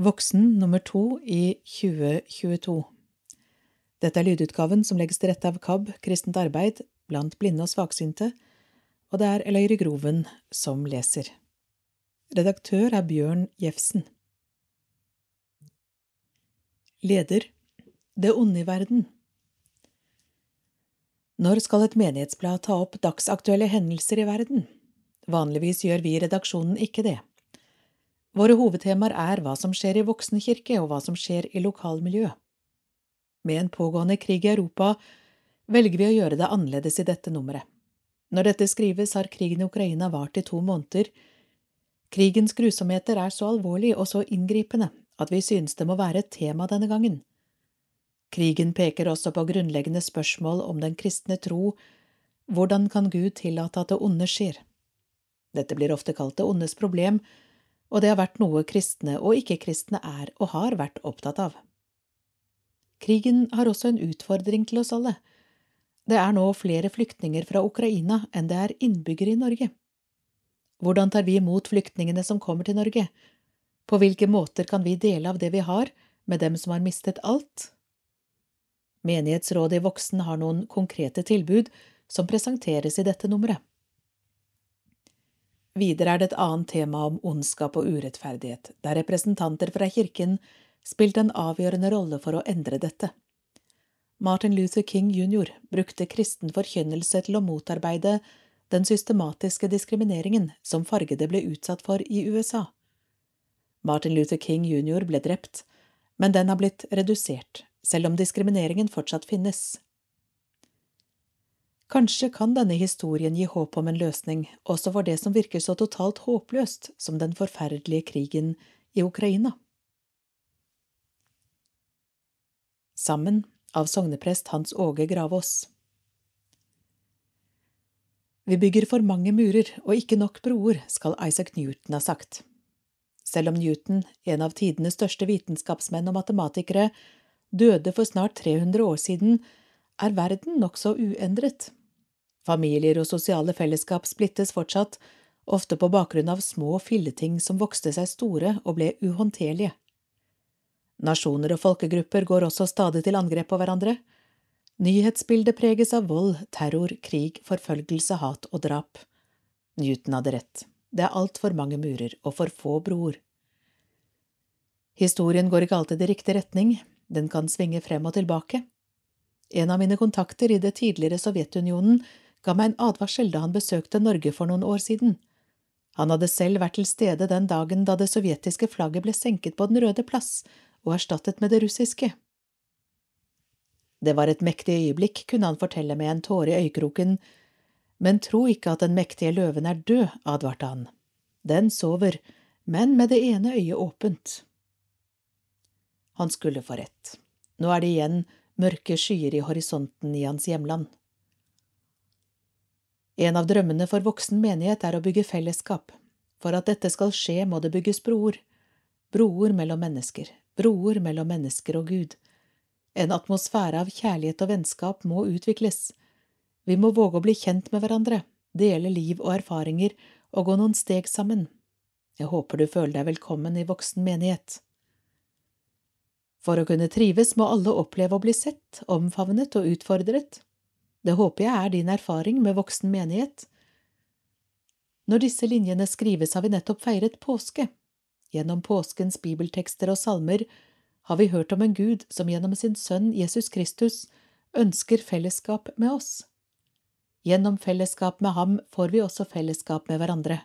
Voksen nummer to i 2022 Dette er lydutgaven som legges til rette av KAB, Kristent arbeid blant blinde og svaksynte, og det er Eløyre Groven som leser. Redaktør er Bjørn Jefsen. Leder Det onde i verden Når skal et menighetsblad ta opp dagsaktuelle hendelser i verden? Vanligvis gjør vi i redaksjonen ikke det. Våre hovedtemaer er hva som skjer i voksenkirke og hva som skjer i lokalmiljøet. Med en pågående krig i Europa velger vi å gjøre det annerledes i dette nummeret. Når dette skrives, har krigen i Ukraina vart i to måneder. Krigens grusomheter er så alvorlig og så inngripende at vi synes det må være et tema denne gangen. Krigen peker også på grunnleggende spørsmål om den kristne tro, hvordan kan Gud tillate at det onde skjer? Dette blir ofte kalt det ondes problem, og det har vært noe kristne og ikke-kristne er og har vært opptatt av. Krigen har også en utfordring til oss alle. Det er nå flere flyktninger fra Ukraina enn det er innbyggere i Norge. Hvordan tar vi imot flyktningene som kommer til Norge? På hvilke måter kan vi dele av det vi har, med dem som har mistet alt? Menighetsrådet i Voksen har noen konkrete tilbud som presenteres i dette nummeret. Videre er det et annet tema om ondskap og urettferdighet, der representanter fra kirken spilte en avgjørende rolle for å endre dette. Martin Luther King jr. brukte kristen forkynnelse til å motarbeide den systematiske diskrimineringen som fargede ble utsatt for i USA. Martin Luther King jr. ble drept, men den har blitt redusert, selv om diskrimineringen fortsatt finnes. Kanskje kan denne historien gi håp om en løsning også for det som virker så totalt håpløst som den forferdelige krigen i Ukraina. Sammen av sogneprest Hans Åge Gravås Vi bygger for mange murer og ikke nok broer, skal Isaac Newton ha sagt. Selv om Newton, en av tidenes største vitenskapsmenn og matematikere, døde for snart 300 år siden, er verden nokså uendret. Familier og sosiale fellesskap splittes fortsatt, ofte på bakgrunn av små filleting som vokste seg store og ble uhåndterlige. Nasjoner og folkegrupper går også stadig til angrep på hverandre. Nyhetsbildet preges av vold, terror, krig, forfølgelse, hat og drap. Newton hadde rett. Det er altfor mange murer og for få broer. Historien går ikke alltid i riktig retning, den kan svinge frem og tilbake. En av mine kontakter i det tidligere Sovjetunionen ga meg en advarsel da han besøkte Norge for noen år siden. Han hadde selv vært til stede den dagen da det sovjetiske flagget ble senket på Den røde plass og erstattet med det russiske. Det var et mektig øyeblikk, kunne han fortelle med en tåre i øyekroken, men tro ikke at den mektige løven er død, advarte han. Den sover, men med det ene øyet åpent. Han skulle få rett. Nå er det igjen mørke skyer i horisonten i hans hjemland. En av drømmene for voksen menighet er å bygge fellesskap. For at dette skal skje, må det bygges broer. Broer mellom mennesker, broer mellom mennesker og Gud. En atmosfære av kjærlighet og vennskap må utvikles. Vi må våge å bli kjent med hverandre, dele liv og erfaringer og gå noen steg sammen. Jeg håper du føler deg velkommen i voksen menighet. For å kunne trives må alle oppleve å bli sett, omfavnet og utfordret. Det håper jeg er din erfaring med voksen menighet. Når disse linjene skrives, har vi nettopp feiret påske. Gjennom påskens bibeltekster og salmer har vi hørt om en Gud som gjennom sin sønn Jesus Kristus ønsker fellesskap med oss. Gjennom fellesskap med ham får vi også fellesskap med hverandre.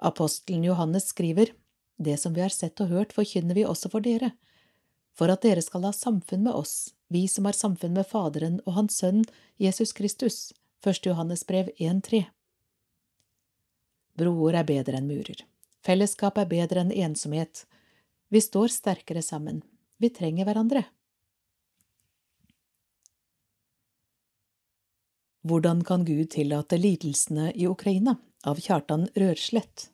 Apostelen Johannes skriver, Det som vi har sett og hørt, forkynner vi også for dere, for at dere skal ha samfunn med oss, vi som har samfunn med Faderen og Hans Sønn Jesus Kristus. 1. Johannes brev 1.3 Broer er bedre enn murer. Fellesskap er bedre enn ensomhet. Vi står sterkere sammen. Vi trenger hverandre. Hvordan kan Gud tillate lidelsene i Ukraina? av Kjartan Rørslett.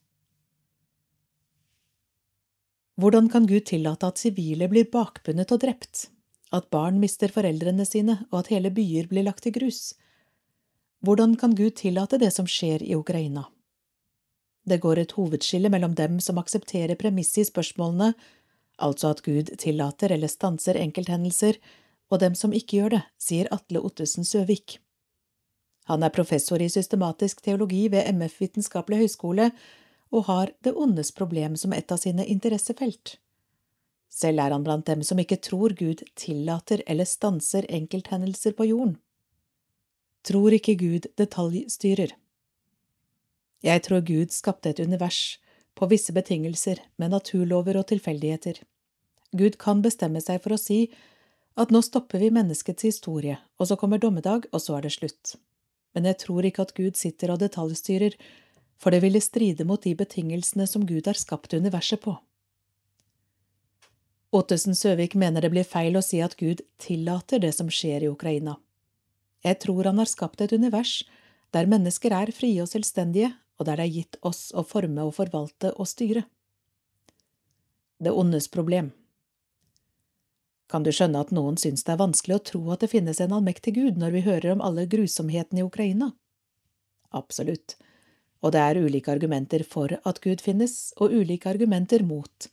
Hvordan kan Gud tillate at sivile blir bakbundet og drept? At barn mister foreldrene sine, og at hele byer blir lagt i grus. Hvordan kan Gud tillate det som skjer i Ukraina? Det går et hovedskille mellom dem som aksepterer premisset i spørsmålene, altså at Gud tillater eller stanser enkelthendelser, og dem som ikke gjør det, sier Atle Ottesen Søvik. Han er professor i systematisk teologi ved MF Vitenskapelig høgskole og har det ondes problem som et av sine interessefelt. Selv er han blant dem som ikke tror Gud tillater eller stanser enkelthendelser på jorden. Tror ikke Gud detaljstyrer. Jeg tror Gud skapte et univers på visse betingelser med naturlover og tilfeldigheter. Gud kan bestemme seg for å si at nå stopper vi menneskets historie, og så kommer dommedag, og så er det slutt. Men jeg tror ikke at Gud sitter og detaljstyrer, for det ville stride mot de betingelsene som Gud har skapt universet på. Ottesen Søvik mener det blir feil å si at Gud tillater det som skjer i Ukraina. Jeg tror han har skapt et univers der mennesker er frie og selvstendige, og der det er gitt oss å forme og forvalte og styre. Det ondes problem kan du skjønne at noen syns det er vanskelig å tro at det finnes en allmektig Gud når vi hører om alle grusomhetene i Ukraina? Absolutt, og det er ulike argumenter for at Gud finnes, og ulike argumenter mot.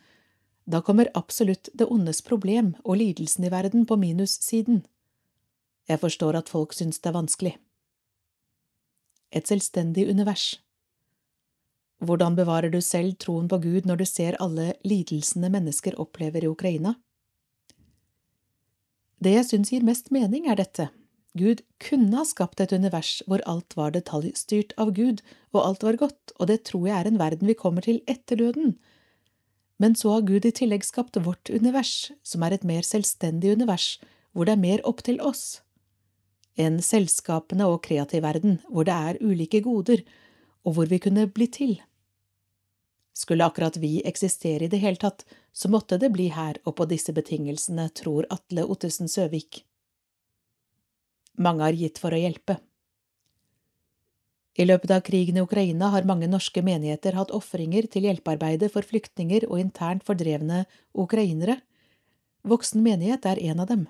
Da kommer absolutt det ondes problem og lidelsen i verden på minussiden. Jeg forstår at folk syns det er vanskelig. Et selvstendig univers. Hvordan bevarer du selv troen på Gud når du ser alle lidelsene mennesker opplever i Ukraina? Det jeg syns gir mest mening, er dette. Gud kunne ha skapt et univers hvor alt var detaljstyrt av Gud, og alt var godt, og det tror jeg er en verden vi kommer til etter døden. Men så har Gud i tillegg skapt vårt univers, som er et mer selvstendig univers, hvor det er mer opp til oss. En selskapende og kreativ verden, hvor det er ulike goder, og hvor vi kunne bli til. Skulle akkurat vi eksistere i det hele tatt, så måtte det bli her og på disse betingelsene, tror Atle Ottesen Søvik. Mange har gitt for å hjelpe. I løpet av krigen i Ukraina har mange norske menigheter hatt ofringer til hjelpearbeidet for flyktninger og internt fordrevne ukrainere. Voksen menighet er en av dem.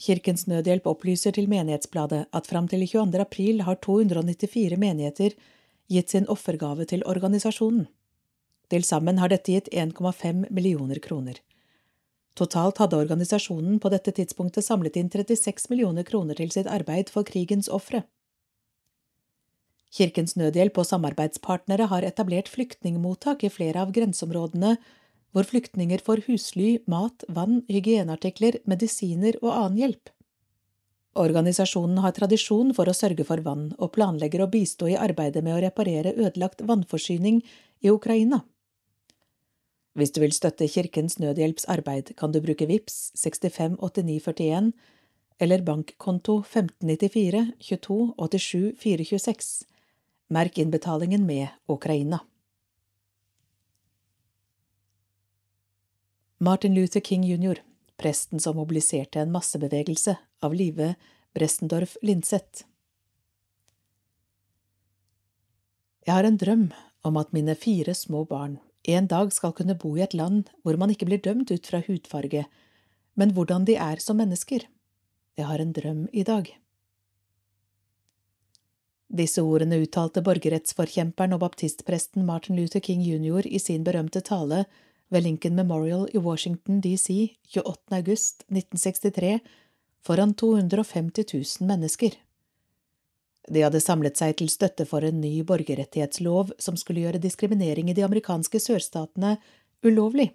Kirkens Nødhjelp opplyser til Menighetsbladet at fram til 22. april har 294 menigheter gitt sin offergave til organisasjonen. Til sammen har dette gitt 1,5 millioner kroner. Totalt hadde organisasjonen på dette tidspunktet samlet inn 36 millioner kroner til sitt arbeid for krigens ofre. Kirkens Nødhjelp og samarbeidspartnere har etablert flyktningmottak i flere av grenseområdene, hvor flyktninger får husly, mat, vann, hygieneartikler, medisiner og annen hjelp. Organisasjonen har tradisjon for å sørge for vann, og planlegger å bistå i arbeidet med å reparere ødelagt vannforsyning i Ukraina. Hvis du vil støtte Kirkens Nødhjelps arbeid, kan du bruke VIPS 658941 eller bankkonto 1594 22 87 426. Merk innbetalingen med Ukraina. Martin Luther King jr., presten som mobiliserte en massebevegelse av Live Brestendorf Lindseth. Jeg har en drøm om at mine fire små barn en dag skal kunne bo i et land hvor man ikke blir dømt ut fra hudfarge, men hvordan de er som mennesker. Jeg har en drøm i dag. Disse ordene uttalte borgerrettsforkjemperen og baptistpresten Martin Luther King jr. i sin berømte tale ved Lincoln Memorial i Washington DC 28. august 1963 foran 250 000 mennesker. De hadde samlet seg til støtte for en ny borgerrettighetslov som skulle gjøre diskriminering i de amerikanske sørstatene ulovlig.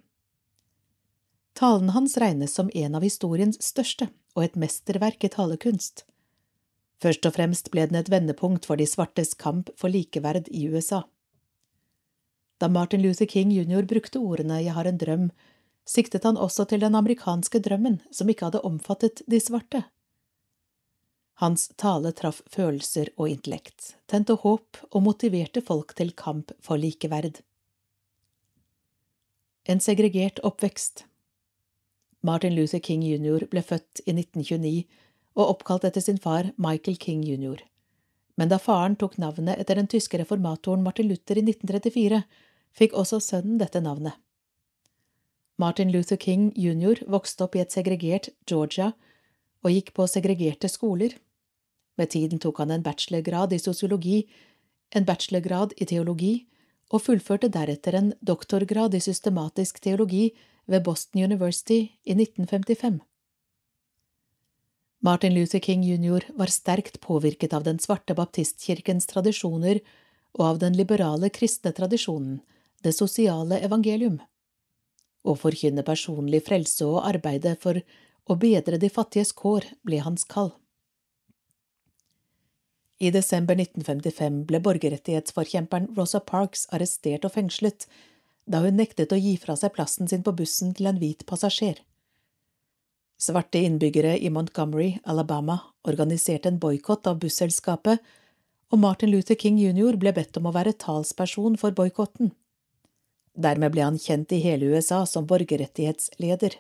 Talen hans regnes som en av historiens største og et mesterverk i talekunst. Først og fremst ble den et vendepunkt for de svartes kamp for likeverd i USA. Da Martin Luther King jr. brukte ordene Jeg har en drøm, siktet han også til den amerikanske drømmen som ikke hadde omfattet de svarte. Hans tale traff følelser og intellekt, tente håp og motiverte folk til kamp for likeverd. En segregert oppvekst Martin Luther King jr. ble født i 1929 og oppkalt etter sin far Michael King jr. Men da faren tok navnet etter den tyske reformatoren Martin Luther i 1934, fikk også sønnen dette navnet. Martin Luther King jr. vokste opp i et segregert Georgia og gikk på segregerte skoler. Med tiden tok han en bachelorgrad i sosiologi, en bachelorgrad i teologi og fullførte deretter en doktorgrad i systematisk teologi ved Boston University i 1955. Martin Luther King jr. var sterkt påvirket av den svarte baptistkirkens tradisjoner og av den liberale kristne tradisjonen, det sosiale evangelium. Å forkynne personlig frelse og arbeide for å bedre de fattiges kår ble hans kall. I desember 1955 ble borgerrettighetsforkjemperen Rosa Parks arrestert og fengslet da hun nektet å gi fra seg plassen sin på bussen til en hvit passasjer. Svarte innbyggere i Montgomery, Alabama, organiserte en boikott av busselskapet, og Martin Luther King jr. ble bedt om å være talsperson for boikotten. Dermed ble han kjent i hele USA som borgerrettighetsleder.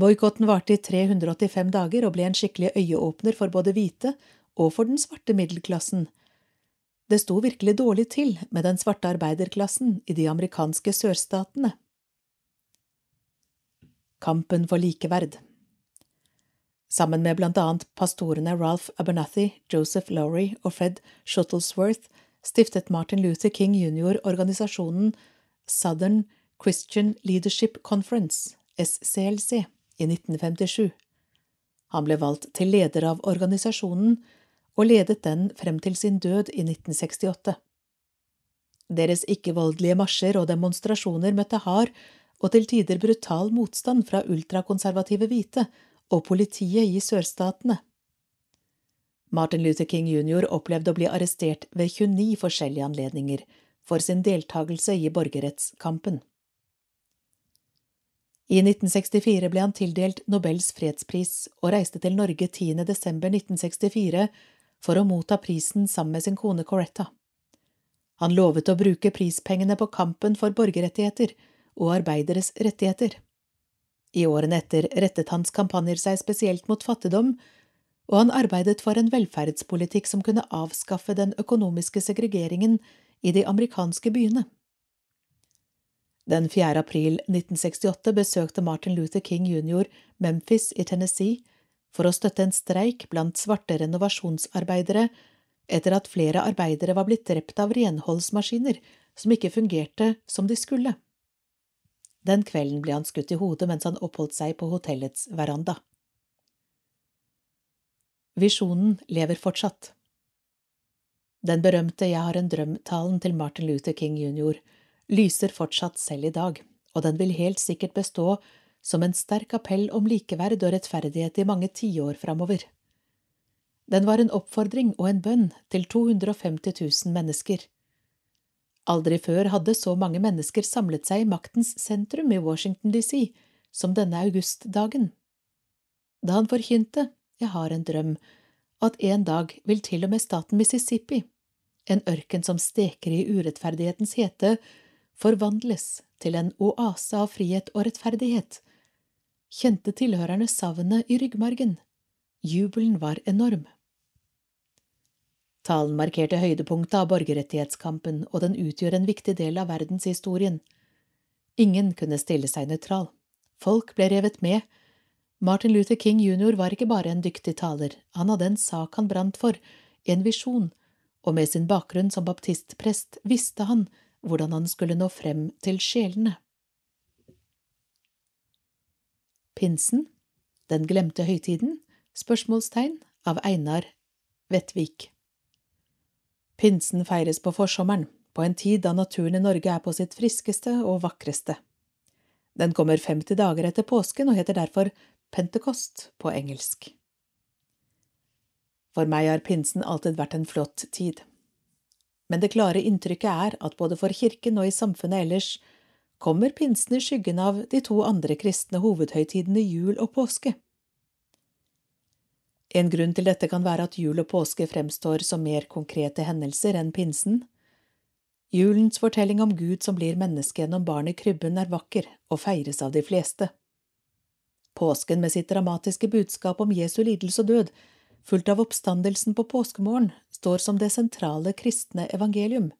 Boikotten varte i 385 dager og ble en skikkelig øyeåpner for både hvite og for den svarte middelklassen. Det sto virkelig dårlig til med den svarte arbeiderklassen i de amerikanske sørstatene. Kampen for likeverd Sammen med blant annet pastorene Ralph Abernathy, Joseph Lowry og Fred Shuttlesworth stiftet Martin Luther King jr. organisasjonen Southern Christian Leadership Conference, SCLC, i 1957. Han ble valgt til leder av organisasjonen og ledet den frem til sin død i 1968. Deres ikke-voldelige marsjer og demonstrasjoner møtte hard og til tider brutal motstand fra ultrakonservative hvite og politiet i sørstatene. Martin Luther King jr. opplevde å bli arrestert ved 29 forskjellige anledninger for sin deltakelse i borgerrettskampen. I 1964 ble han tildelt Nobels fredspris og reiste til Norge 10. desember 1964 for å motta prisen sammen med sin kone Coretta. Han lovet å bruke prispengene på kampen for borgerrettigheter og arbeideres rettigheter. I årene etter rettet hans kampanjer seg spesielt mot fattigdom, og han arbeidet for en velferdspolitikk som kunne avskaffe den økonomiske segregeringen i de amerikanske byene. Den 4. april 1968 besøkte Martin Luther King jr. Memphis i Tennessee for å støtte en streik blant svarte renovasjonsarbeidere etter at flere arbeidere var blitt drept av renholdsmaskiner som ikke fungerte som de skulle. Den kvelden ble han skutt i hodet mens han oppholdt seg på hotellets veranda. Visjonen lever fortsatt. Den berømte Jeg har en drøm-talen til Martin Luther King jr. lyser fortsatt selv i dag, og den vil helt sikkert bestå som en sterk appell om likeverd og rettferdighet i mange tiår framover. Den var en oppfordring og en bønn til 250 000 mennesker. Aldri før hadde så mange mennesker samlet seg i maktens sentrum i Washington DC som denne augustdagen. Da han forkynte Jeg har en drøm, at en dag vil til og med staten Mississippi, en ørken som steker i urettferdighetens hete, forvandles til en oase av frihet og rettferdighet, kjente tilhørerne savnet i ryggmargen. Jubelen var enorm. Talen markerte høydepunktet av borgerrettighetskampen, og den utgjør en viktig del av verdenshistorien. Ingen kunne stille seg nøytral. Folk ble revet med. Martin Luther King jr. var ikke bare en dyktig taler, han hadde en sak han brant for, en visjon, og med sin bakgrunn som baptistprest visste han hvordan han skulle nå frem til sjelene. Pinsen, Den glemte høytiden, spørsmålstegn, av Einar Vettvik. Pinsen feires på forsommeren, på en tid da naturen i Norge er på sitt friskeste og vakreste. Den kommer 50 dager etter påsken og heter derfor Pentecost på engelsk. For meg har pinsen alltid vært en flott tid. Men det klare inntrykket er at både for kirken og i samfunnet ellers kommer pinsen i skyggen av de to andre kristne hovedhøytidene jul og påske. En grunn til dette kan være at jul og påske fremstår som mer konkrete hendelser enn pinsen. Julens fortelling om Gud som blir menneske gjennom barnet i krybben, er vakker og feires av de fleste. Påsken med sitt dramatiske budskap om Jesu lidelse og død, fulgt av oppstandelsen på påskemorgen, står som det sentrale kristne evangelium.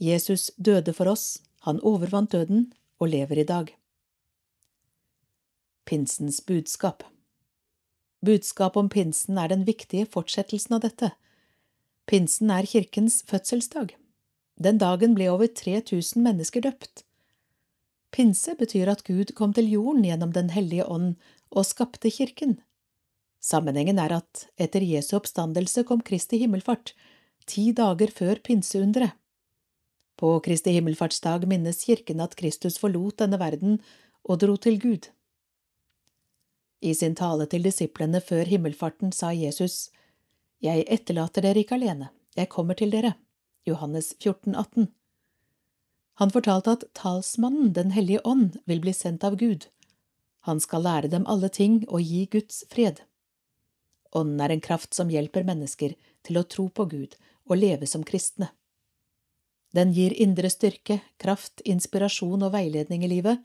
Jesus døde for oss, han overvant døden og lever i dag. Pinsens budskap Budskapet om pinsen er den viktige fortsettelsen av dette. Pinsen er kirkens fødselsdag. Den dagen ble over 3000 mennesker døpt. Pinse betyr at Gud kom til jorden gjennom Den hellige ånd og skapte kirken. Sammenhengen er at etter Jesu oppstandelse kom Kristi himmelfart, ti dager før pinseunderet. På Kristi himmelfartsdag minnes kirken at Kristus forlot denne verden og dro til Gud. I sin tale til disiplene før himmelfarten sa Jesus, Jeg etterlater dere ikke alene, jeg kommer til dere. Johannes 14, 18. Han fortalte at talsmannen, Den hellige ånd, vil bli sendt av Gud. Han skal lære dem alle ting og gi Guds fred. Ånden er en kraft som hjelper mennesker til å tro på Gud og leve som kristne. Den gir indre styrke, kraft, inspirasjon og veiledning i livet.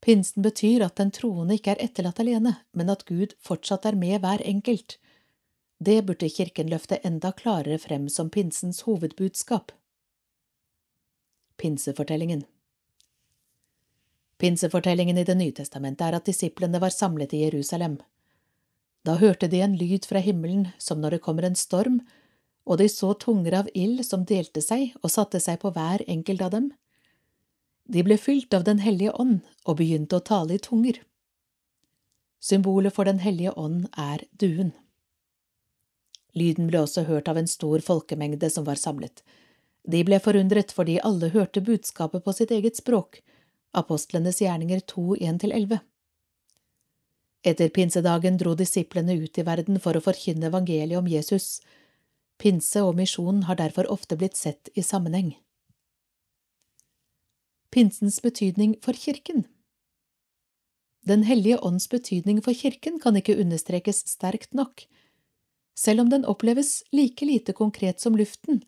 Pinsen betyr at den troende ikke er etterlatt alene, men at Gud fortsatt er med hver enkelt. Det burde Kirken løfte enda klarere frem som pinsens hovedbudskap. Pinsefortellingen Pinsefortellingen i Det nye testamentet er at disiplene var samlet i Jerusalem. Da hørte de en lyd fra himmelen som når det kommer en storm, og de så tunger av ild som delte seg og satte seg på hver enkelt av dem. De ble fylt av Den hellige ånd og begynte å tale i tunger. Symbolet for Den hellige ånd er duen. Lyden ble også hørt av en stor folkemengde som var samlet. De ble forundret fordi alle hørte budskapet på sitt eget språk, apostlenes gjerninger 2, 1–11. Etter pinsedagen dro disiplene ut i verden for å forkynne evangeliet om Jesus. Pinse og misjon har derfor ofte blitt sett i sammenheng. Pinsens betydning for kirken Den hellige ånds betydning for kirken kan ikke understrekes sterkt nok. Selv om den oppleves like lite konkret som luften,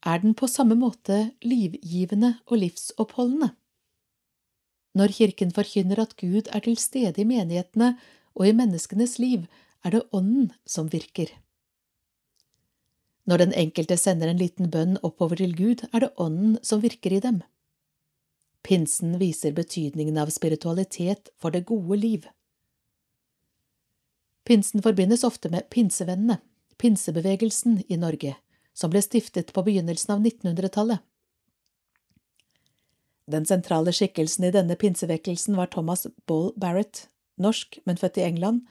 er den på samme måte livgivende og livsoppholdende. Når Kirken forkynner at Gud er til stede i menighetene og i menneskenes liv, er det Ånden som virker. Når den enkelte sender en liten bønn oppover til Gud, er det Ånden som virker i dem. Pinsen viser betydningen av spiritualitet for det gode liv. Pinsen forbindes ofte med pinsevennene, pinsebevegelsen i Norge, som ble stiftet på begynnelsen av 1900-tallet. Den sentrale skikkelsen i denne pinsevekkelsen var Thomas Ball Barrett, norsk, men født i England.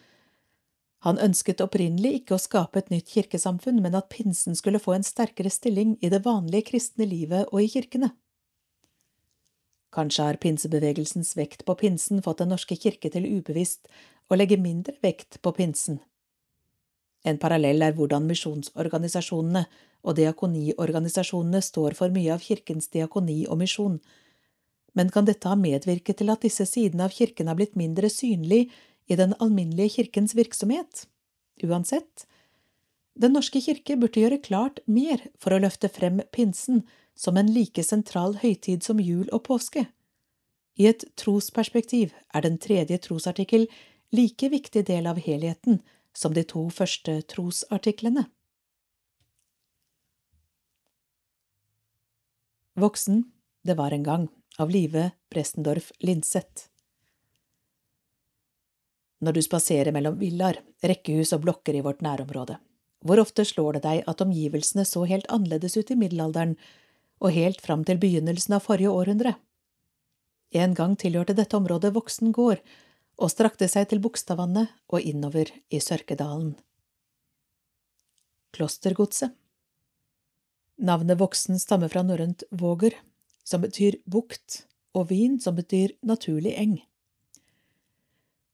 Han ønsket opprinnelig ikke å skape et nytt kirkesamfunn, men at pinsen skulle få en sterkere stilling i det vanlige kristne livet og i kirkene. Kanskje har pinsebevegelsens vekt på pinsen fått Den norske kirke til ubevisst å legge mindre vekt på pinsen. En parallell er hvordan misjonsorganisasjonene og diakoniorganisasjonene står for mye av kirkens diakoni og misjon, men kan dette ha medvirket til at disse sidene av kirken har blitt mindre synlig i den alminnelige kirkens virksomhet? Uansett, Den norske kirke burde gjøre klart mer for å løfte frem pinsen som en like sentral høytid som jul og påske. I et trosperspektiv er den tredje trosartikkel like viktig del av helheten som de to første trosartiklene. Voksen, det var en gang av Live Brestendorf Linseth. Når du spaserer mellom villaer, rekkehus og blokker i vårt nærområde, hvor ofte slår det deg at omgivelsene så helt annerledes ut i middelalderen og helt fram til begynnelsen av forrige århundre? En gang tilhørte dette området Voksen gård og strakte seg til Bogstadvannet og innover i Sørkedalen. Klostergodset Navnet Voksen stammer fra norrønt våger, som betyr bukt, og vin, som betyr naturlig eng.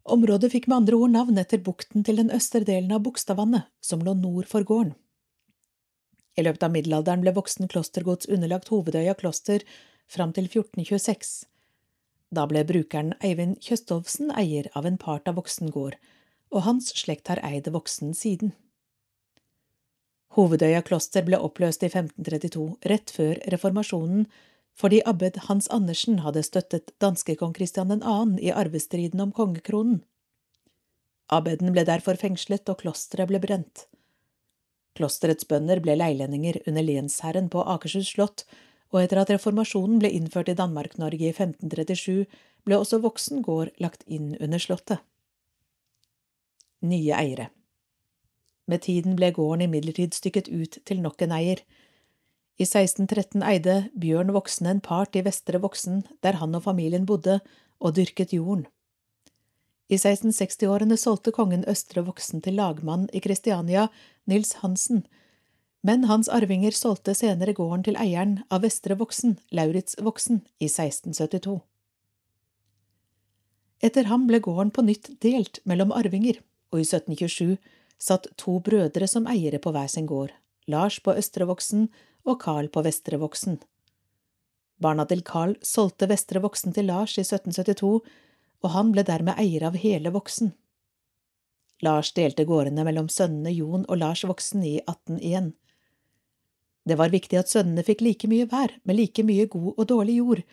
Området fikk med andre ord navn etter bukten til den østre delen av Bogstadvannet, som lå nord for gården. I løpet av middelalderen ble Voksen klostergods underlagt Hovedøya kloster fram til 1426. Da ble brukeren Eivind Kjøstovsen eier av en part av Voksen gård, og hans slekt har eid Voksen siden. Hovedøya kloster ble oppløst i 1532, rett før reformasjonen, fordi abbed Hans Andersen hadde støttet danskekong Kristian 2. i arvestriden om kongekronen. Abbeden ble derfor fengslet, og klosteret ble brent. Klosterets bønder ble leilendinger under lensherren på Akershus slott, og etter at reformasjonen ble innført i Danmark-Norge i 1537, ble også Voksen gård lagt inn under slottet. Nye eiere Med tiden ble gården imidlertid stykket ut til nok en eier. I 1613 eide Bjørn Voksen en part i Vestre Voksen, der han og familien bodde, og dyrket jorden. I 1660-årene solgte kongen Østre Voksen til lagmann i Kristiania, Nils Hansen, men hans arvinger solgte senere gården til eieren av Vestre Voksen, Lauritz Voksen, i 1672. Etter ham ble gården på nytt delt mellom arvinger, og i 1727 satt to brødre som eiere på hver sin gård, Lars på Østre Voksen og Carl på Vestre Voksen. Barna til Carl solgte Vestre Voksen til Lars i 1772, og han ble dermed eier av hele Voksen. Lars delte gårdene mellom sønnene Jon og Lars Voksen i 1801. Det var viktig at sønnene fikk like mye hver, med like mye god og dårlig jord,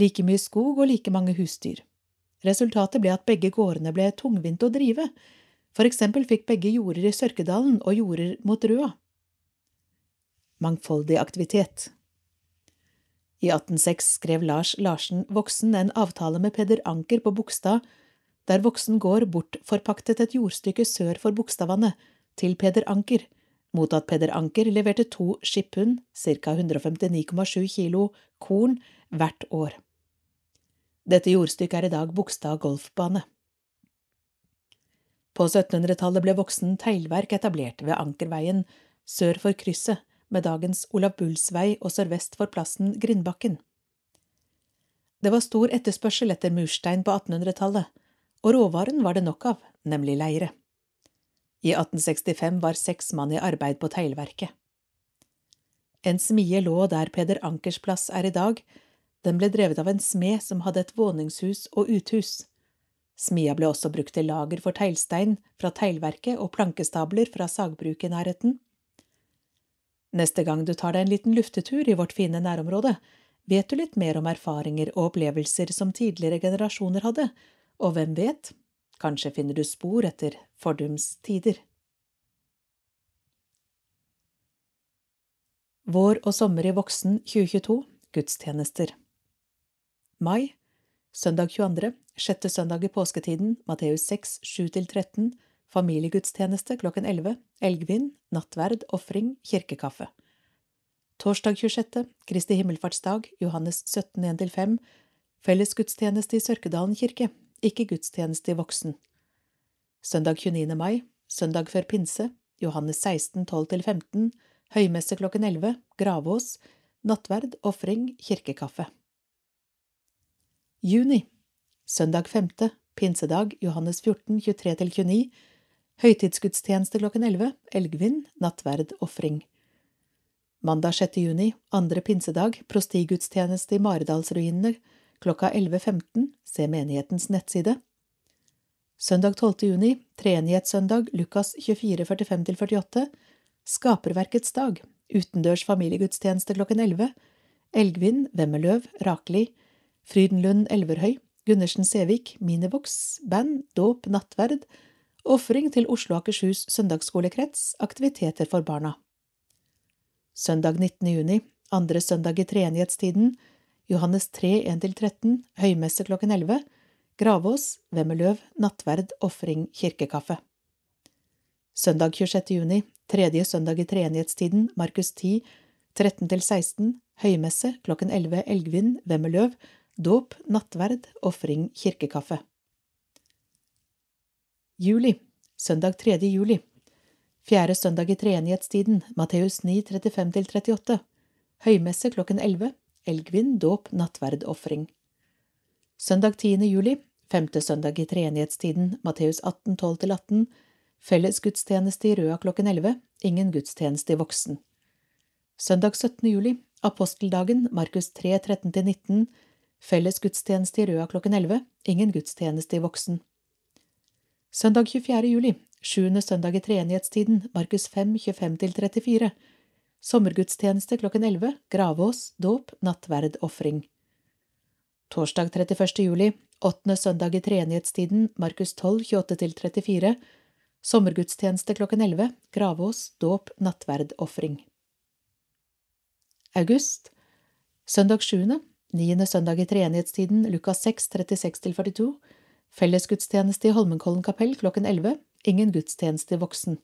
like mye skog og like mange husdyr. Resultatet ble at begge gårdene ble tungvinte å drive, for eksempel fikk begge jorder i Sørkedalen og jorder mot Røa. Mangfoldig aktivitet I 1806 skrev Lars Larsen Voksen en avtale med Peder Anker på Bogstad, der Voksen gård bortforpaktet et jordstykke sør for Bogstadvannet, til Peder Anker, mot at Peder Anker leverte to skipphund, ca 159,7 kilo, korn hvert år. Dette jordstykket er i dag Bogstad golfbane. På 1700-tallet ble Voksen teglverk etablert ved Ankerveien sør for krysset med dagens Olav Bulls vei og sørvest for plassen Grindbakken. Det var stor etterspørsel etter murstein på 1800-tallet, og råvaren var det nok av, nemlig leire. I 1865 var seks mann i arbeid på teglverket. En smie lå der Peder Ankers plass er i dag, den ble drevet av en smed som hadde et våningshus og uthus. Smia ble også brukt til lager for teglstein fra teglverket og plankestabler fra sagbruket i nærheten. Neste gang du tar deg en liten luftetur i vårt fine nærområde, vet du litt mer om erfaringer og opplevelser som tidligere generasjoner hadde, og hvem vet, kanskje finner du spor etter fordums tider. Vår og sommer i voksen 2022 gudstjenester Mai Søndag 22. Sjette søndag i påsketiden, Matteus 6, 7–13, familiegudstjeneste klokken 11, elgvin, nattverd, ofring, kirkekaffe. Torsdag 26., Kristi himmelfartsdag, Johannes 17, 1–5, fellesgudstjeneste i Sørkedalen kirke, ikke gudstjeneste i voksen. Søndag 29. mai, søndag før pinse, Johannes 16, 12–15, høymesse klokken 11, gravås, nattverd, ofring, kirkekaffe. Juni Søndag 5., pinsedag, Johannes 14, 23–29, høytidsgudstjeneste klokken 11, elgvin, nattverd, ofring. Mandag 6. juni, andre pinsedag, prostigudstjeneste i Maridalsruinene. Klokka 11.15, se menighetens nettside. Søndag 12. juni, treenighetssøndag, Lukas 24, 45–48, Skaperverkets dag, utendørs familiegudstjeneste klokken 11, Elgvin, Vemmeløv, Rakeli, Frydenlund Elverhøy, Gundersen Sevik, Minivox, band, dåp, nattverd, ofring til Oslo og Akershus søndagsskolekrets, aktiviteter for barna. Søndag 19. juni, andre søndag i treenighetstiden, Johannes 3, 1–13, høymesse klokken 11, Gravås, Vemmeløv, nattverd, ofring, kirkekaffe. Søndag 26. juni, tredje søndag i treenighetstiden, Markus 10, 13–16, høymesse klokken 11, Elgvin, Vemmeløv, dåp, nattverd, ofring, kirkekaffe. Juli, søndag 3. juli, fjerde søndag i treenighetstiden, Matteus 9, 35–38, høymesse klokken 11, elgvin, dåp, nattverd, ofring. Søndag 10. juli, femte søndag i treenighetstiden, Matteus 18, 12–18, felles gudstjeneste i Røa klokken 11, ingen gudstjeneste i voksen. Søndag 17. juli, aposteldagen, Markus 3, 13–19, Felles gudstjeneste i Røa klokken 11, ingen gudstjeneste i voksen. Søndag 24. juli, sjuende søndag i treenighetstiden, Markus 5, 25–34. Sommergudstjeneste klokken 11, gravås, dåp, nattverd, ofring. Torsdag 31. juli, åttende søndag i treenighetstiden, Markus 12, 28–34. Sommergudstjeneste klokken 11, gravås, dåp, nattverd, ofring. August Søndag 7. Niende søndag i treenighetstiden, Lukas 6, 36–42, fellesgudstjeneste i Holmenkollen kapell klokken 11, ingen gudstjeneste i voksen.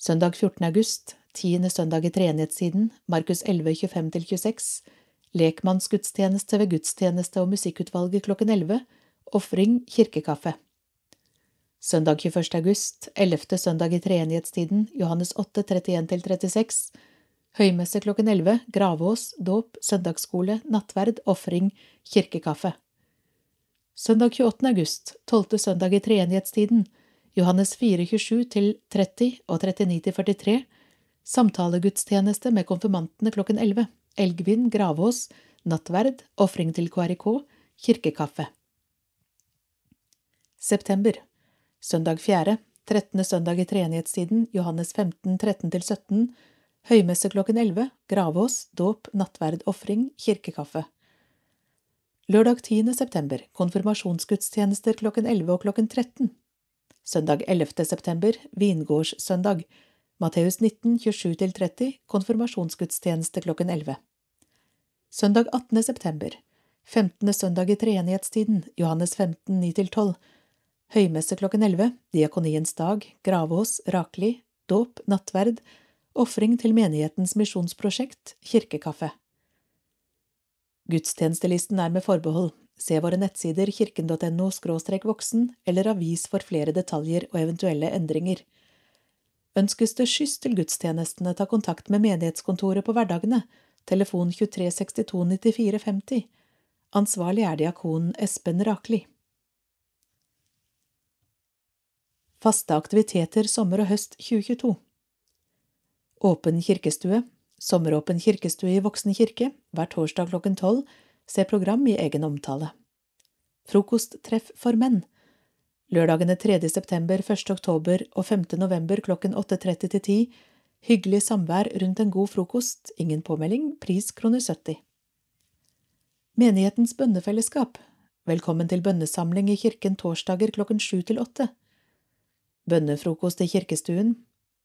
Søndag 14. august, tiende søndag i treenighetssiden, Markus 11, 25–26, lekmannsgudstjeneste ved gudstjeneste- og musikkutvalget klokken 11, ofring, kirkekaffe. Søndag 21. august, ellevte søndag i treenighetstiden, Johannes 8, 31–36, høymesse klokken 11, gravås, dåp, søndagsskole, nattverd, ofring, kirkekaffe. Søndag 28. august, tolvte søndag i treenighetstiden, Johannes 4, 27–30 og 39–43, samtalegudstjeneste med konfirmantene klokken 11, elgvin, gravås, nattverd, ofring til KRK, kirkekaffe. September Søndag 4., 13. søndag i treenighetstiden, Johannes 15, 13–17, høymesse klokken 11, gravås, dåp, nattverd, ofring, kirkekaffe. Lørdag 10. september, konfirmasjonsgudstjenester klokken 11 og klokken 13. Søndag 11. september, vingårdssøndag, Matteus 19, 27–30, konfirmasjonsgudstjeneste klokken 11. Søndag 18. september, 15. søndag i treenighetstiden, Johannes 15, 9–12, høymesse klokken 11, diakoniens dag, gravås, rakli, dåp, nattverd, ofring til menighetens misjonsprosjekt, kirkekaffe. Gudstjenestelisten er med forbehold. Se våre nettsider kirken.no voksen eller avis for flere detaljer og eventuelle endringer. Ønskes det skyss til gudstjenestene, ta kontakt med menighetskontoret på hverdagene, telefon 23 62 94 50. Ansvarlig er diakonen Espen Rakli. Faste aktiviteter sommer og høst 2022 Åpen kirkestue Sommeråpen kirkestue i Voksen kirke, hver torsdag klokken tolv, se program i egen omtale. Frokosttreff for menn Lørdagene 3. september, 1. oktober og 5. november klokken 8.30 til 10. Hyggelig samvær rundt en god frokost, ingen påmelding, pris kroner 70. Menighetens bønnefellesskap Velkommen til bønnesamling i kirken torsdager klokken sju til åtte. Bønnefrokost i kirkestuen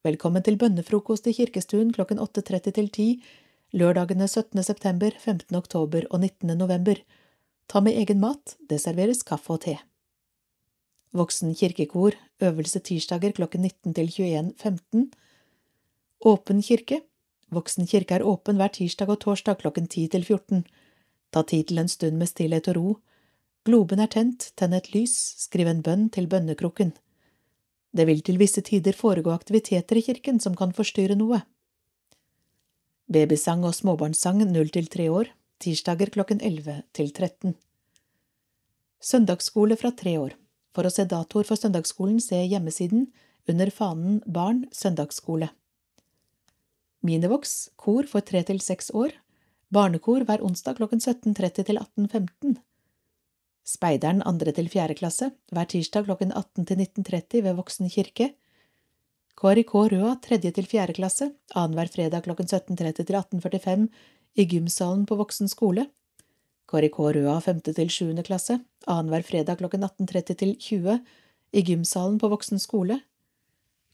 Velkommen til bønnefrokost i kirkestuen klokken 8.30 til 10, lørdagene 17. september, 15. oktober og 19. november. Ta med egen mat, det serveres kaffe og te. Voksen kirkekor, øvelse tirsdager klokken 19 til 21.15. Åpen kirke. Voksen kirke er åpen hver tirsdag og torsdag klokken 10 til 14. Ta tid til en stund med stillhet og ro. Globen er tent, tenn et lys, skriv en bønn til bønnekrukken. Det vil til visse tider foregå aktiviteter i kirken som kan forstyrre noe. Babysang og småbarnssang 0 til 3 år, tirsdager klokken 11 til 13. Søndagsskole fra tre år. For å se datoer for søndagsskolen, se hjemmesiden under fanen Barn søndagsskole. Minivox, kor for tre til seks år, barnekor hver onsdag klokken 17.30 til 18.15. Speideren andre til fjerde klasse, hver tirsdag klokken 18 til 19.30 ved Voksen kirke. KRIK Røa tredje til fjerde klasse, annenhver fredag klokken 17.30 til 18.45 i gymsalen på Voksen skole, KRIK Røa femte til sjuende klasse, annenhver fredag klokken 18.30 til 20 i gymsalen på Voksen skole.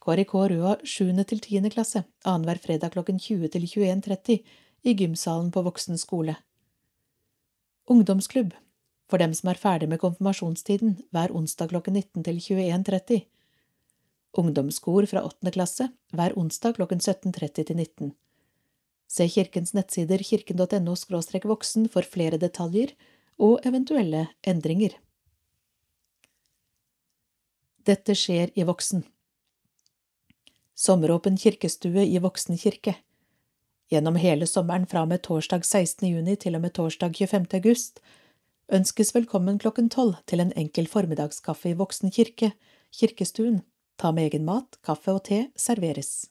KRIK Røa sjuende til tiende klasse, annenhver fredag klokken 20 til 21.30 i gymsalen på Voksen skole. Ungdomsklubb for dem som er ferdig med konfirmasjonstiden, hver onsdag klokken 19 til 21.30. Ungdomskor fra 8. klasse, hver onsdag klokken 17.30 til 19. Se kirkens nettsider kirken.no voksen for flere detaljer og eventuelle endringer. Dette skjer i Voksen. Sommeråpen kirkestue i Voksen kirke. Gjennom hele sommeren fra og med torsdag 16. juni til og med torsdag 25. august ønskes velkommen klokken tolv til en enkel formiddagskaffe i Voksen kirke, kirkestuen. Ta med egen mat, kaffe og te serveres.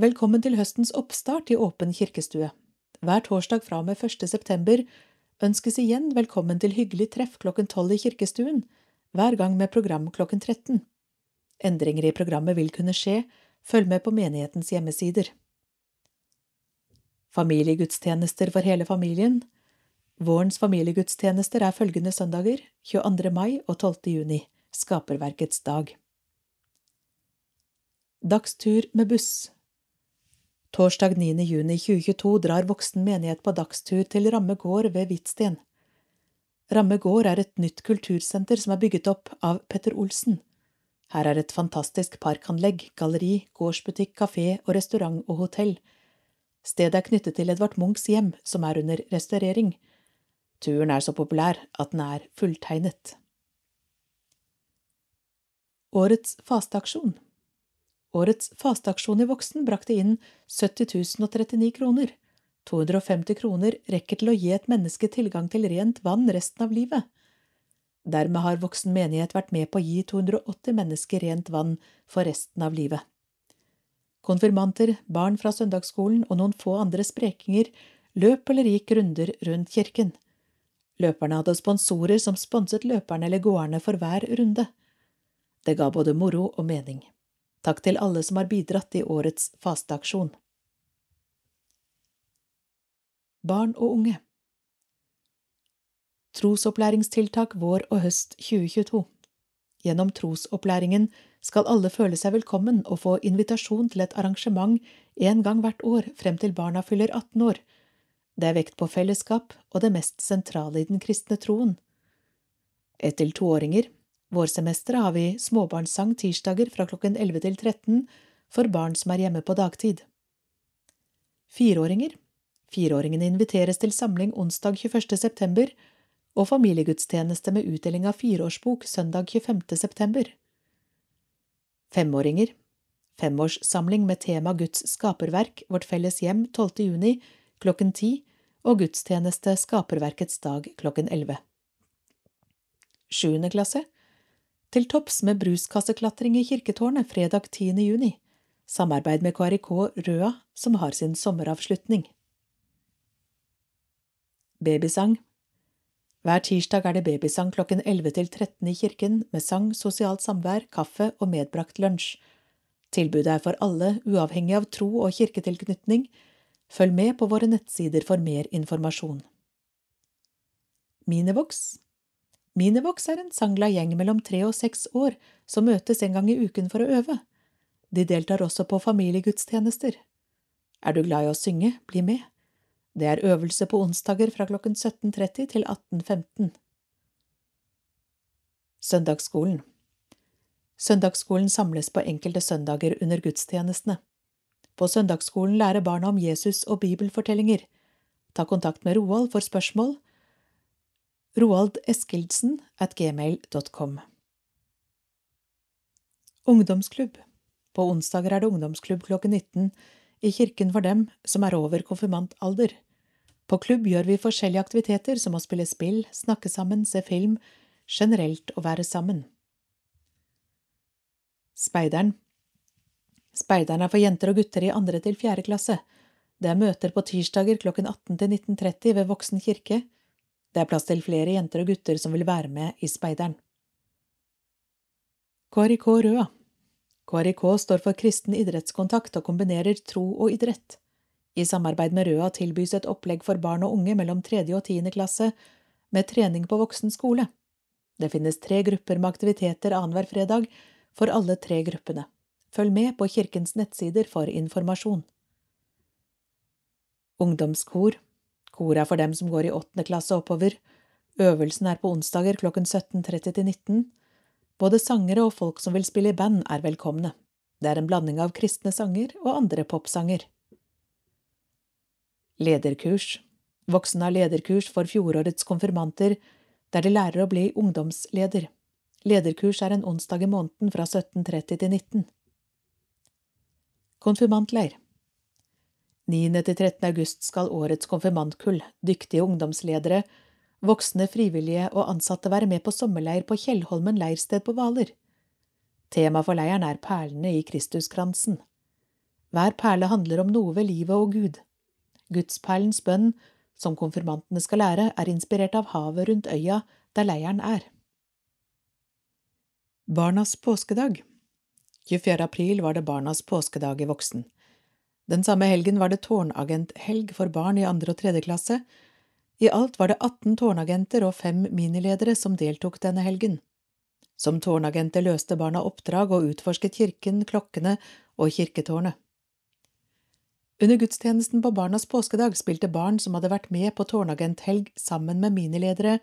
Velkommen til høstens oppstart i Åpen kirkestue. Hver torsdag fra og med 1. september ønskes igjen velkommen til hyggelig treff klokken tolv i kirkestuen, hver gang med program klokken 13. Endringer i programmet vil kunne skje, følg med på menighetens hjemmesider. Familiegudstjenester for hele familien Vårens familiegudstjenester er følgende søndager, 22. mai og 12. juni, Skaperverkets dag. Dagstur med buss Torsdag 9. juni 2022 drar Voksen menighet på dagstur til Ramme gård ved Hvitsten. Ramme gård er et nytt kultursenter som er bygget opp av Petter Olsen. Her er et fantastisk parkanlegg, galleri, gårdsbutikk, kafé og restaurant og hotell. Stedet er knyttet til Edvard Munchs hjem, som er under restaurering. Turen er så populær at den er fulltegnet. Årets fasteaksjon Årets fasteaksjon i Voksen brakte inn 70 039 kroner. 250 kroner rekker til å gi et menneske tilgang til rent vann resten av livet. Dermed har Voksen menighet vært med på å gi 280 mennesker rent vann for resten av livet. Konfirmanter, barn fra søndagsskolen og noen få andre sprekinger løp eller gikk runder rundt kirken. Løperne hadde sponsorer som sponset løperne eller gåerne for hver runde. Det ga både moro og mening. Takk til alle som har bidratt i årets fasteaksjon. Barn og unge Trosopplæringstiltak vår og høst 2022 Gjennom trosopplæringen skal alle føle seg velkommen og få invitasjon til et arrangement en gang hvert år frem til barna fyller 18 år. Det er vekt på fellesskap og det mest sentrale i den kristne troen. Ett til toåringer Vårsemesteret har vi småbarnssang tirsdager fra klokken 11 til 13 for barn som er hjemme på dagtid. Fireåringer Fireåringene inviteres til samling onsdag 21. september og familiegudstjeneste med utdeling av fireårsbok søndag 25. september. Femåringer Femårssamling med tema Guds skaperverk, Vårt felles hjem 12. juni klokken 10 og gudstjeneste Skaperverkets dag klokken 11. Sjuende klasse til topps med bruskasseklatring i kirketårnet fredag 10. juni. Samarbeid med KRIK Røa, som har sin sommeravslutning. Babysang Hver tirsdag er det babysang klokken 11 til 13 i kirken, med sang, sosialt samvær, kaffe og medbrakt lunsj. Tilbudet er for alle, uavhengig av tro og kirketilknytning. Følg med på våre nettsider for mer informasjon. Minivox Minivox er en sangla gjeng mellom tre og seks år som møtes en gang i uken for å øve. De deltar også på familiegudstjenester. Er du glad i å synge, bli med. Det er øvelse på onsdager fra klokken 17.30 til 18.15. Søndagsskolen Søndagsskolen samles på enkelte søndager under gudstjenestene. På søndagsskolen lærer barna om Jesus og bibelfortellinger. Ta kontakt med Roald for spørsmål Roald Eskildsen at gmail.com. Ungdomsklubb På onsdager er det ungdomsklubb klokken 19 i kirken for dem som er over konfirmantalder. På klubb gjør vi forskjellige aktiviteter som å spille spill, snakke sammen, se film, generelt å være sammen. Speideren Speideren er for jenter og gutter i andre til fjerde klasse. Det er møter på tirsdager klokken 18 til 19.30 ved Voksen kirke, det er plass til flere jenter og gutter som vil være med i speideren. KRIK Røa KRIK står for kristen idrettskontakt og kombinerer tro og idrett. I samarbeid med Røa tilbys et opplegg for barn og unge mellom tredje og tiende klasse med trening på voksen skole. Det finnes tre grupper med aktiviteter annenhver fredag for alle tre gruppene. Følg med på kirkens nettsider for informasjon. Ungdomskor Kor er for dem som går i åttende klasse oppover. Øvelsen er på onsdager klokken 17.30 til 19. Både sangere og folk som vil spille i band, er velkomne. Det er en blanding av kristne sanger og andre popsanger. Lederkurs Voksne har lederkurs for fjorårets konfirmanter, der de lærer å bli ungdomsleder. Lederkurs er en onsdag i måneden fra 17.30 til 19. Konfirmantleir 9. til 13. august skal årets konfirmantkull, dyktige ungdomsledere, voksne frivillige og ansatte være med på sommerleir på Kjellholmen leirsted på Hvaler. Tema for leiren er perlene i Kristuskransen. Hver perle handler om noe ved livet og Gud. Gudsperlens bønn, som konfirmantene skal lære, er inspirert av havet rundt øya der leiren er. Barnas påskedag 24. april var det Barnas påskedag i Voksen. Den samme helgen var det tårnagenthelg for barn i andre og tredje klasse. I alt var det 18 tårnagenter og fem miniledere som deltok denne helgen. Som tårnagenter løste barna oppdrag og utforsket kirken, klokkene og kirketårnet. Under gudstjenesten på Barnas påskedag spilte barn som hadde vært med på tårnagenthelg sammen med miniledere,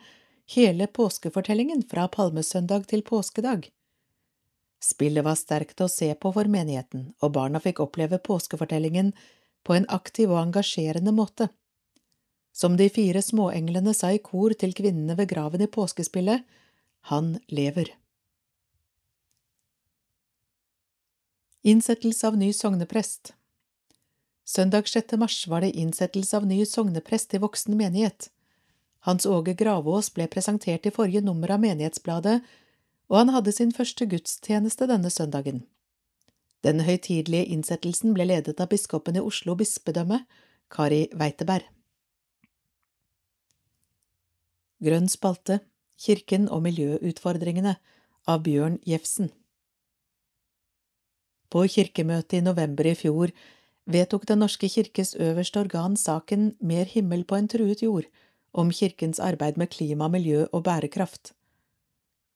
hele påskefortellingen fra palmesøndag til påskedag. Spillet var sterkt å se på for menigheten, og barna fikk oppleve påskefortellingen på en aktiv og engasjerende måte. Som de fire småenglene sa i kor til kvinnene ved graven i påskespillet, han lever. Innsettelse av ny sogneprest Søndag 6. mars var det innsettelse av ny sogneprest i voksen menighet. Hans Åge Gravås ble presentert i forrige nummer av Menighetsbladet, og han hadde sin første gudstjeneste denne søndagen. Den høytidelige innsettelsen ble ledet av biskopen i Oslo bispedømme, Kari Weiteberg. Grønn spalte Kirken og miljøutfordringene av Bjørn Jefsen På kirkemøtet i november i fjor vedtok Den norske kirkes øverste organ saken Mer himmel på en truet jord om kirkens arbeid med klima, miljø og bærekraft.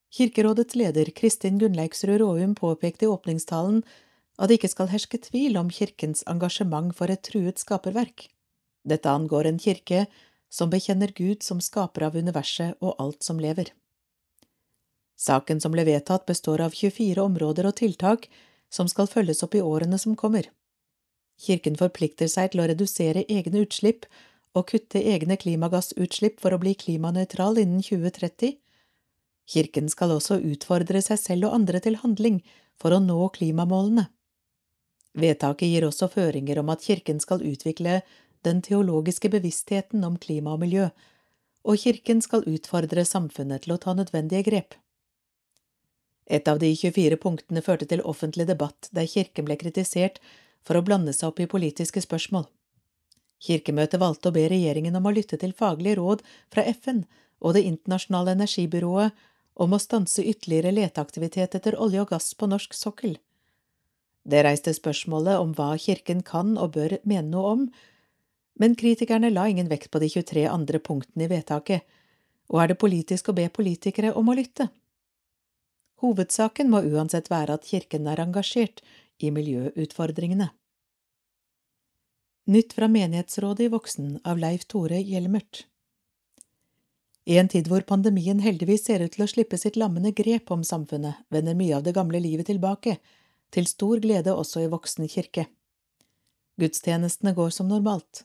Kirkerådets leder Kristin Gunnleiksrud Råum påpekte i åpningstalen at det ikke skal herske tvil om kirkens engasjement for et truet skaperverk. Dette angår en kirke som bekjenner Gud som skaper av universet og alt som lever. Saken som ble vedtatt, består av 24 områder og tiltak som skal følges opp i årene som kommer. Kirken forplikter seg til å redusere egne utslipp og kutte egne klimagassutslipp for å bli klimanøytral innen 2030. Kirken skal også utfordre seg selv og andre til handling for å nå klimamålene. Vedtaket gir også føringer om at Kirken skal utvikle den teologiske bevisstheten om klima og miljø, og kirken skal utfordre samfunnet til å ta nødvendige grep. Et av de 24 punktene førte til offentlig debatt der kirken ble kritisert for å blande seg opp i politiske spørsmål. Kirkemøtet valgte å be regjeringen om å lytte til faglige råd fra FN og Det internasjonale energibyrået om å stanse ytterligere leteaktivitet etter olje og gass på norsk sokkel. Det reiste spørsmålet om hva kirken kan og bør mene noe om, men kritikerne la ingen vekt på de 23 andre punktene i vedtaket, og er det politisk å be politikere om å lytte? Hovedsaken må uansett være at kirken er engasjert i miljøutfordringene. Nytt fra Menighetsrådet i Voksen av Leif Tore Hjelmert I en tid hvor pandemien heldigvis ser ut til å slippe sitt lammende grep om samfunnet, vender mye av det gamle livet tilbake, til stor glede også i Voksen kirke. Gudstjenestene går som normalt.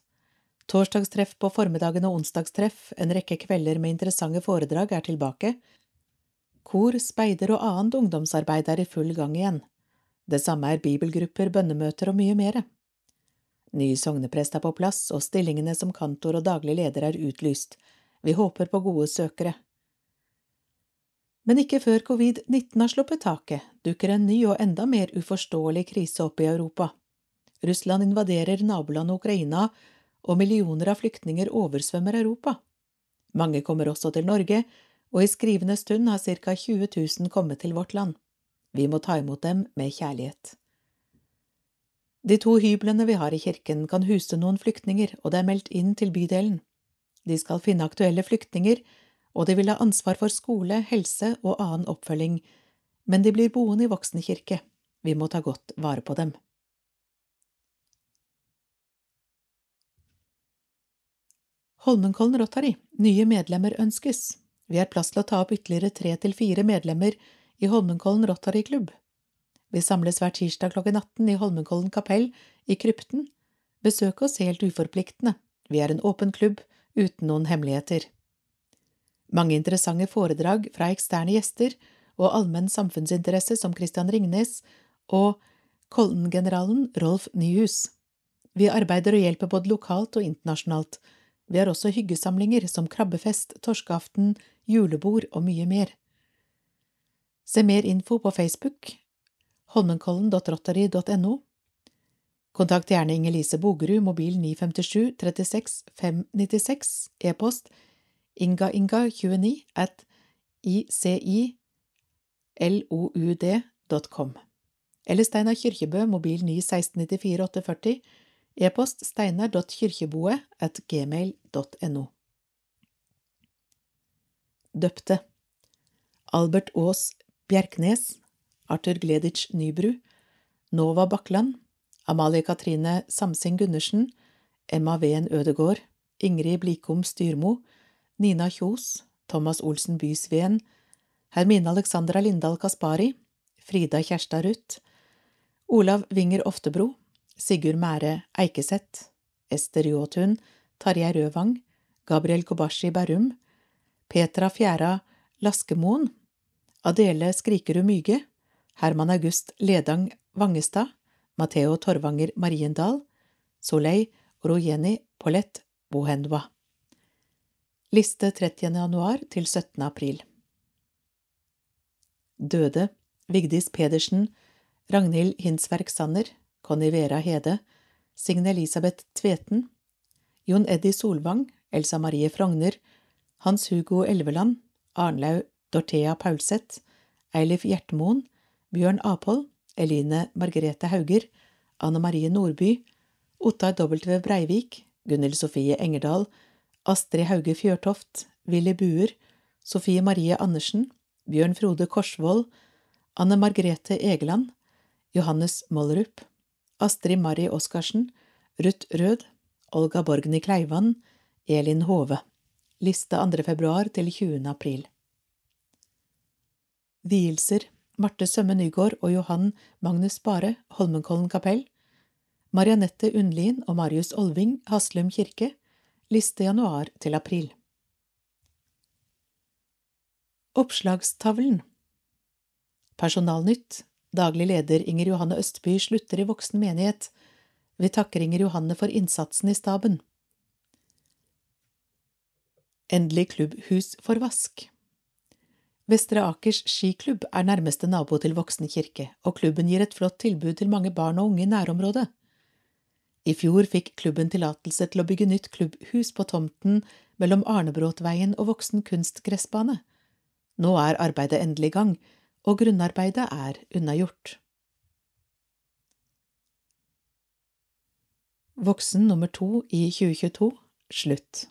Torsdagstreff på formiddagen og onsdagstreff, en rekke kvelder med interessante foredrag, er tilbake. Kor, speider og annet ungdomsarbeid er i full gang igjen. Det samme er bibelgrupper, bønnemøter og mye mere. Ny sogneprest er på plass, og stillingene som kantor og daglig leder er utlyst. Vi håper på gode søkere. Men ikke før covid-19 har sluppet taket, dukker en ny og enda mer uforståelig krise opp i Europa. Russland invaderer nabolandet Ukraina og millioner av flyktninger oversvømmer Europa. Mange kommer også til Norge, og i skrivende stund har ca 20 000 kommet til vårt land. Vi må ta imot dem med kjærlighet. De to hyblene vi har i kirken, kan huse noen flyktninger, og det er meldt inn til bydelen. De skal finne aktuelle flyktninger, og de vil ha ansvar for skole, helse og annen oppfølging, men de blir boende i voksenkirke. Vi må ta godt vare på dem. Holmenkollen Rotary, nye medlemmer ønskes. Vi har plass til å ta opp ytterligere tre til fire medlemmer i Holmenkollen Rotary Klubb. Vi samles hver tirsdag klokken 18 i Holmenkollen kapell i krypten. Besøk oss helt uforpliktende. Vi er en åpen klubb uten noen hemmeligheter. Mange interessante foredrag fra eksterne gjester og allmenn samfunnsinteresse som Christian Ringnes og Kollen-generalen Rolf Nyhus. Vi arbeider og hjelper både lokalt og internasjonalt, vi har også hyggesamlinger som krabbefest, torskeaften, julebord og mye mer. Se mer info på Facebook holmenkollen.rotary.no. Kontakt gjerne Inger-Lise Bogerud, mobil 957 36 596, e-post ingainga29 at iciloud.com. Eller Steinar Kyrkjebø, mobil 9 1694 840, E-post steinar.kyrkjeboe at gmail.no. Døpte Albert Aas Bjerknes, Arthur Gleditsch Nybru, Nova Bakkland, Amalie Katrine Samsing Gundersen, Emma Ven Ødegård, Ingrid Blikom Styrmo, Nina Kjos, Thomas Olsen Bysveen, Hermine Alexandra Lindahl Kaspari, Frida Kjerstad Ruth, Olav Winger Oftebro, Sigurd Mære Eikeseth, Ester Jåtun, Tarjei Rødvang, Gabriel Kobashi Berrum, Petra Fjæra Laskemoen, Adele Skrikerud Myge, Herman August Ledang Vangestad, Matheo Torvanger Mariendal, Soleil Rojeni Paulette Bohendwa. Liste 30. januar til 17. april. Døde Vigdis Pedersen, Ragnhild Hinsverk Sanner, Conny Vera Hede, Signe Elisabeth Tveten, Jon Eddy Solvang, Elsa Marie Frogner, Hans Hugo Elveland, Arnlaug Dorthea Paulseth, Eilif Hjertmoen, Bjørn Apol, Eline Margrethe Hauger, Anne Marie Nordby, Ottar W. Breivik, Gunhild Sofie Engerdal, Astrid Hauge Fjørtoft, Willy Buer, Sofie Marie Andersen, Bjørn Frode Korsvold, Anne Margrethe Egeland, Johannes Mollerup, Astrid Mari Oskarsen, Ruth Rød, Olga Borgny Kleivan, Elin Hove. Liste 2. februar til 20. april. Vielser Marte Sømme Nygård og Johan Magnus Bare, Holmenkollen kapell. Marianette Undlien og Marius Olving, Haslum kirke. Liste januar til april. Oppslagstavlen Personalnytt Daglig leder Inger Johanne Østby slutter i voksen menighet. Vi takker Inger Johanne for innsatsen i staben. Endelig klubbhus for vask. Vestre Akers skiklubb er nærmeste nabo til Voksen kirke, og klubben gir et flott tilbud til mange barn og unge i nærområdet. I fjor fikk klubben tillatelse til å bygge nytt klubbhus på tomten mellom Arnebråtveien og Voksen kunstgressbane. Nå er arbeidet endelig i gang, og grunnarbeidet er unnagjort. Voksen nummer to i 2022 slutt.